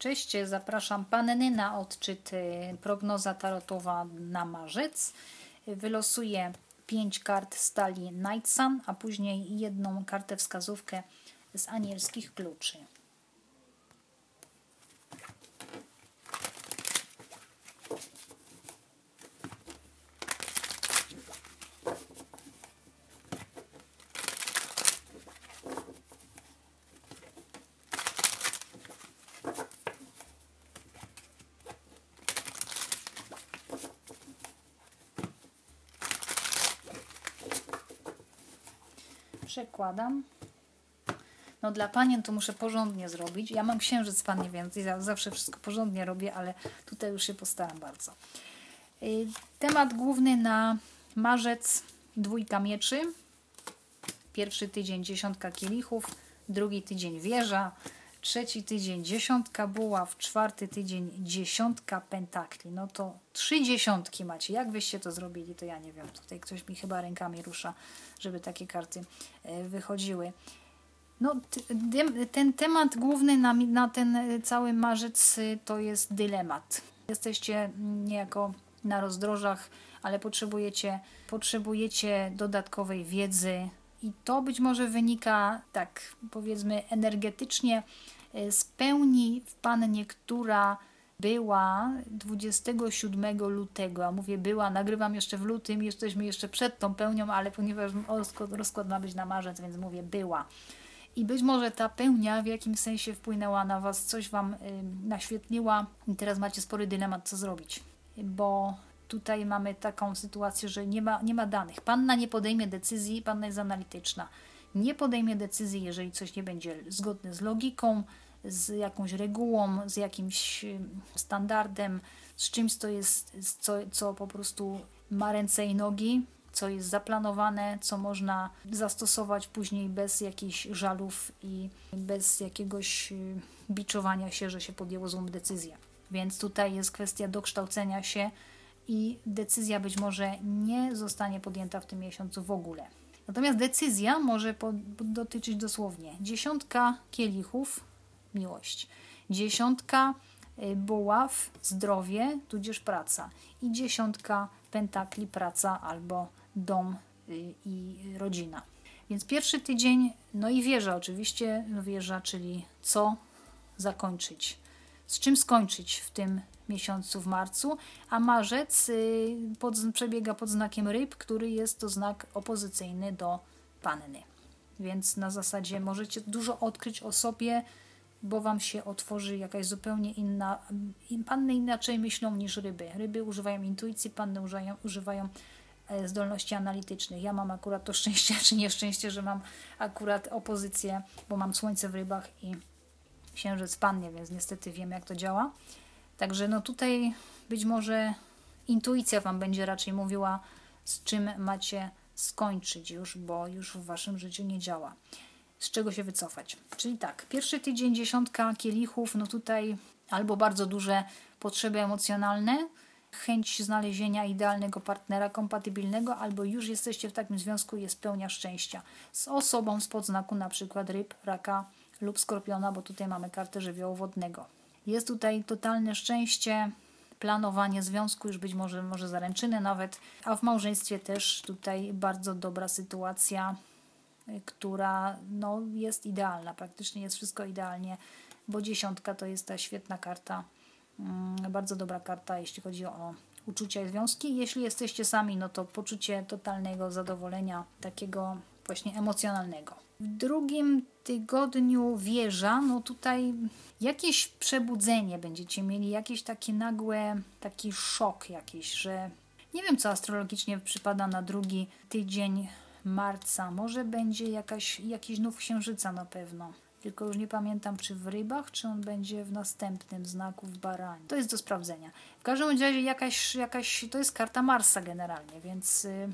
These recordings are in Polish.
Cześć, zapraszam Panny na odczyt prognoza tarotowa na marzec. Wylosuję 5 kart stali Night Sun, a później jedną kartę wskazówkę z anielskich kluczy. Przekładam. No dla panien to muszę porządnie zrobić. Ja mam księżyc pannie, więc ja zawsze wszystko porządnie robię, ale tutaj już się postaram bardzo. Y, temat główny na marzec dwójka mieczy. Pierwszy tydzień dziesiątka kielichów, drugi tydzień wieża, trzeci tydzień dziesiątka buław, czwarty tydzień dziesiątka pentakli. No to trzy dziesiątki macie. Jak wyście to zrobili, to ja nie wiem. Tutaj ktoś mi chyba rękami rusza, żeby takie karty e, wychodziły. No, ten temat główny na, na ten e, cały marzec e, to jest dylemat. Jesteście niejako na rozdrożach, ale potrzebujecie, potrzebujecie dodatkowej wiedzy, i to być może wynika, tak powiedzmy, energetycznie e, z pełni w pannie, która była 27 lutego, a mówię była, nagrywam jeszcze w lutym, jesteśmy jeszcze przed tą pełnią, ale ponieważ rozkład, ma być na marzec, więc mówię była. I być może ta pełnia w jakimś sensie wpłynęła na Was, coś Wam y, naświetliła i teraz macie spory dylemat, co zrobić. Bo tutaj mamy taką sytuację, że nie ma, nie ma danych. Panna nie podejmie decyzji, panna jest analityczna. Nie podejmie decyzji, jeżeli coś nie będzie zgodne z logiką, z jakąś regułą, z jakimś standardem, z czymś, co jest, co, co po prostu ma ręce i nogi, co jest zaplanowane, co można zastosować później bez jakichś żalów i bez jakiegoś y, biczowania się, że się podjęło złą decyzję. Więc tutaj jest kwestia dokształcenia się i decyzja być może nie zostanie podjęta w tym miesiącu w ogóle. Natomiast decyzja może dotyczyć dosłownie dziesiątka kielichów, miłość, dziesiątka y, buław, zdrowie, tudzież praca i dziesiątka pentakli, praca albo dom y, i rodzina. Więc pierwszy tydzień, no i wieża oczywiście, no wieża, czyli co zakończyć, z czym skończyć w tym miesiącu w marcu, a marzec y, pod, przebiega pod znakiem ryb, który jest to znak opozycyjny do panny. Więc na zasadzie możecie dużo odkryć o sobie, bo Wam się otworzy jakaś zupełnie inna. Panny inaczej myślą niż ryby. Ryby używają intuicji, panny używają, używają e, zdolności analitycznych. Ja mam akurat to szczęście, czy nieszczęście, że mam akurat opozycję, bo mam słońce w rybach i księżyc pannie, więc niestety wiem, jak to działa. Także no tutaj być może intuicja Wam będzie raczej mówiła, z czym macie skończyć już, bo już w Waszym życiu nie działa. Z czego się wycofać. Czyli tak, pierwszy tydzień dziesiątka kielichów, no tutaj albo bardzo duże potrzeby emocjonalne, chęć znalezienia idealnego partnera kompatybilnego, albo już jesteście w takim związku i jest pełnia szczęścia z osobą z podznaku na przykład ryb, raka lub skorpiona, bo tutaj mamy kartę żywiołu wodnego. Jest tutaj totalne szczęście, planowanie związku, już być może, może zaręczyny nawet, a w małżeństwie też tutaj bardzo dobra sytuacja, y, która no, jest idealna, praktycznie jest wszystko idealnie, bo dziesiątka to jest ta świetna karta, mm, bardzo dobra karta, jeśli chodzi o uczucia i związki. Jeśli jesteście sami, no to poczucie totalnego zadowolenia, takiego właśnie emocjonalnego. W drugim tygodniu wieża, no tutaj jakieś przebudzenie będziecie mieli, jakieś takie nagłe, taki szok jakiś, że nie wiem, co astrologicznie przypada na drugi tydzień marca. Może będzie jakaś, jakiś nów księżyca na pewno. Tylko już nie pamiętam, czy w rybach, czy on będzie w następnym znaku w baranie. To jest do sprawdzenia. W każdym razie jakaś, jakaś to jest karta Marsa generalnie, więc y,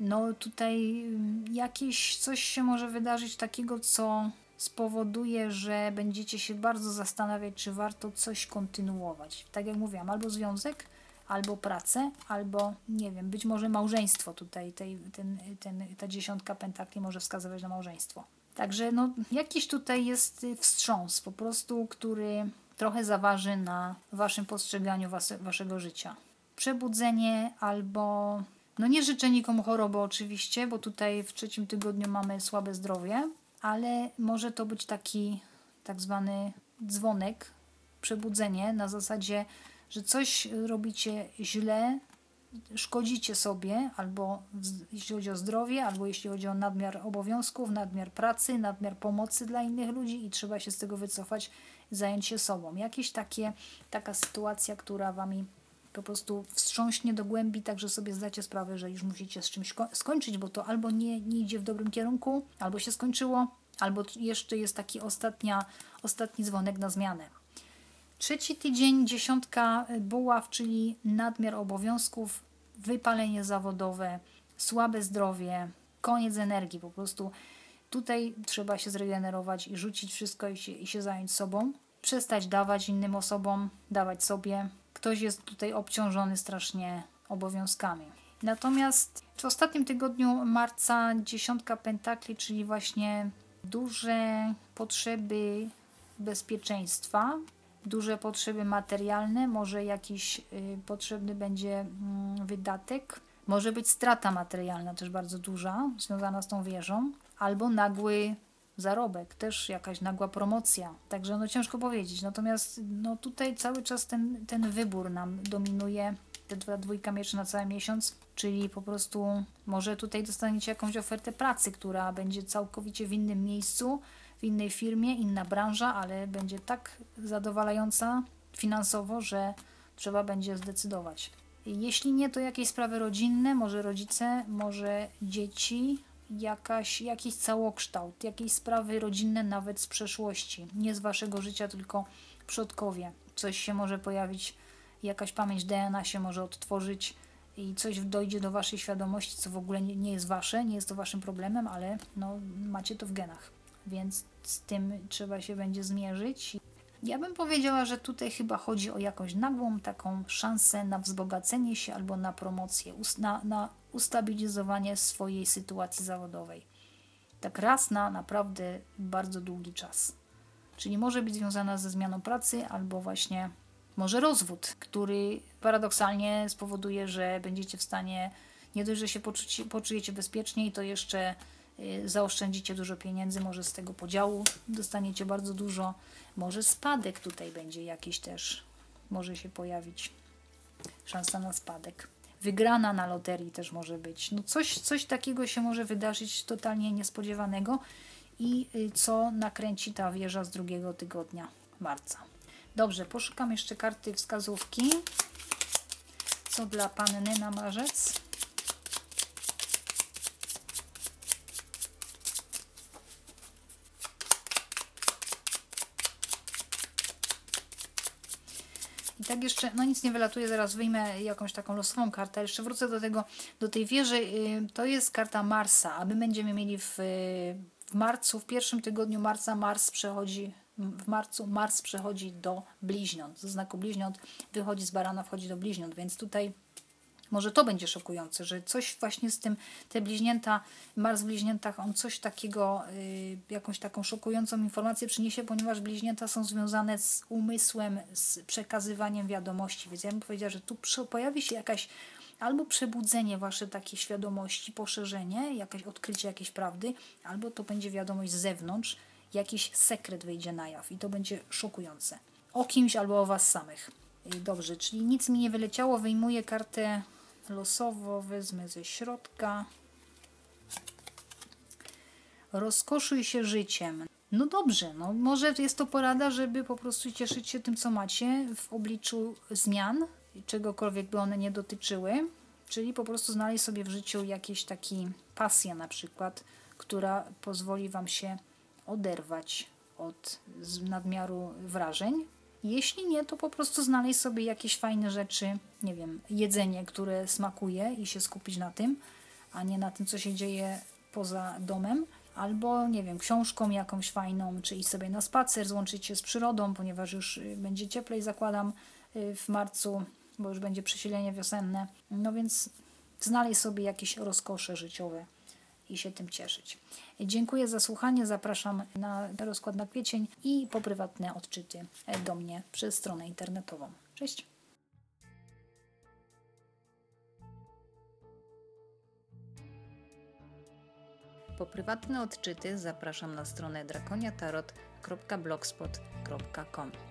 no tutaj y, jakieś coś się może wydarzyć takiego, co spowoduje, że będziecie się bardzo zastanawiać, czy warto coś kontynuować. Tak jak mówiłam, albo związek, albo pracę, albo nie wiem, być może małżeństwo tutaj, tej, ten, ten, ta dziesiątka pentakli może wskazywać na małżeństwo. Także no, jakiś tutaj jest wstrząs po prostu, który trochę zaważy na waszym postrzeganiu was, waszego życia. Przebudzenie albo no nie życzę nikomu choroby oczywiście, bo tutaj w trzecim tygodniu mamy słabe zdrowie, ale może to być taki tak zwany dzwonek, przebudzenie na zasadzie, że coś robicie źle, szkodzicie sobie, albo jeśli chodzi o zdrowie, albo jeśli chodzi o nadmiar obowiązków, nadmiar pracy, nadmiar pomocy dla innych ludzi i trzeba się z tego wycofać, zająć się sobą. Jakieś takie, taka sytuacja, która wami po prostu wstrząśnie do głębi, tak że sobie zdacie sprawę, że już musicie z czymś skończyć, bo to albo nie, nie idzie w dobrym kierunku, albo się skończyło, albo jeszcze jest taki ostatnia, ostatni dzwonek na zmianę. Trzeci tydzień, dziesiątka buław, czyli nadmiar obowiązków, wypalenie zawodowe, słabe zdrowie, koniec energii. Po prostu tutaj trzeba się zregenerować i rzucić wszystko i się, i się zająć sobą. Przestać dawać innym osobom, dawać sobie. Ktoś jest tutaj obciążony strasznie obowiązkami. Natomiast w ostatnim tygodniu marca dziesiątka pentakli, czyli właśnie duże potrzeby bezpieczeństwa, duże potrzeby materialne, może jakiś y, potrzebny będzie y, wydatek, może być strata materialna też bardzo duża, związana z tą wieżą, albo nagły zarobek, też jakaś nagła promocja. Także no ciężko powiedzieć. Natomiast no tutaj cały czas ten, ten wybór nam dominuje, te dwa dwójka mieczy na cały miesiąc, czyli po prostu może tutaj dostaniecie jakąś ofertę pracy, która będzie całkowicie w innym miejscu, w innej firmie, inna branża, ale będzie tak zadowalająca finansowo, że trzeba będzie zdecydować. Jeśli nie, to jakieś sprawy rodzinne, może rodzice, może dzieci, jakaś, jakiś całokształt, jakieś sprawy rodzinne nawet z przeszłości, nie z waszego życia, tylko przodkowie. Coś się może pojawić, jakaś pamięć DNA się może odtworzyć i coś dojdzie do waszej świadomości, co w ogóle nie, jest wasze, nie jest to waszym problemem, ale no, macie to w genach więc z tym trzeba się będzie zmierzyć. Ja bym powiedziała, że tutaj chyba chodzi o jakąś nagłą taką szansę na wzbogacenie się albo na promocję, na, na ustabilizowanie swojej sytuacji zawodowej. Tak raz na naprawdę bardzo długi czas. Czyli może być związana ze zmianą pracy albo właśnie może rozwód, który paradoksalnie spowoduje, że będziecie w stanie nie dość, że się poczujecie bezpieczniej, to jeszcze zaoszczędzicie dużo pieniędzy, może z tego podziału dostaniecie bardzo dużo, może spadek tutaj będzie jakiś też, może się pojawić szansa na spadek. Wygrana na loterii też może być. No coś, coś takiego się może wydarzyć totalnie niespodziewanego i y, co nakręci ta wieża z drugiego tygodnia marca. Dobrze, poszukam jeszcze karty wskazówki. Co dla panny na marzec? Tak jeszcze, no nic nie wylatuje, zaraz wyjmę jakąś taką losową kartę. Jeszcze wrócę do tego, do tej wieży. Y, to jest karta Marsa, a my będziemy mieli w, w marcu, w pierwszym tygodniu marca Mars przechodzi w marcu Mars przechodzi do bliźniąt. Z znaku bliźniąt wychodzi z barana, wchodzi do bliźniąt, więc tutaj może to będzie szokujące, że coś właśnie z tym, te bliźnięta, Mars w bliźniętach, on coś takiego, y, jakąś taką szokującą informację przyniesie, ponieważ bliźnięta są związane z umysłem, z przekazywaniem wiadomości. Więc ja bym powiedziała, że tu pojawi się jakaś albo przebudzenie wasze takiej świadomości, poszerzenie, jakieś odkrycie jakiejś prawdy, albo to będzie wiadomość z zewnątrz, jakiś sekret wyjdzie na jaw i to będzie szokujące. O kimś albo o was samych. Y, dobrze, czyli nic mi nie wyleciało. Wyjmuję kartę losowo wezmę ze środka. Rozkoszuj się życiem. No dobrze, no może jest to porada, żeby po prostu cieszyć się tym, co macie w obliczu zmian, czegokolwiek by one nie dotyczyły. Czyli po prostu znaleźć sobie w życiu jakiś taki pasję na przykład, która pozwoli Wam się oderwać od nadmiaru wrażeń, jeśli nie, to po prostu znaleźć sobie jakieś fajne rzeczy, nie wiem, jedzenie, które smakuje i się skupić na tym, a nie na tym, co się dzieje poza domem. Albo, nie wiem, książką jakąś fajną, czy iść sobie na spacer, złączyć się z przyrodą, ponieważ już y, będzie cieplej, zakładam, y, w marcu, bo już będzie przesilenie wiosenne. No więc znaleźć sobie jakieś rozkosze życiowe i się tym cieszyć. Dziękuję za słuchanie. Zapraszam na rozkład na kwiecień i po prywatne odczyty do mnie przez stronę internetową. Cześć! Po prywatne odczyty zapraszam na stronę drakoniatarot.blogspot.com.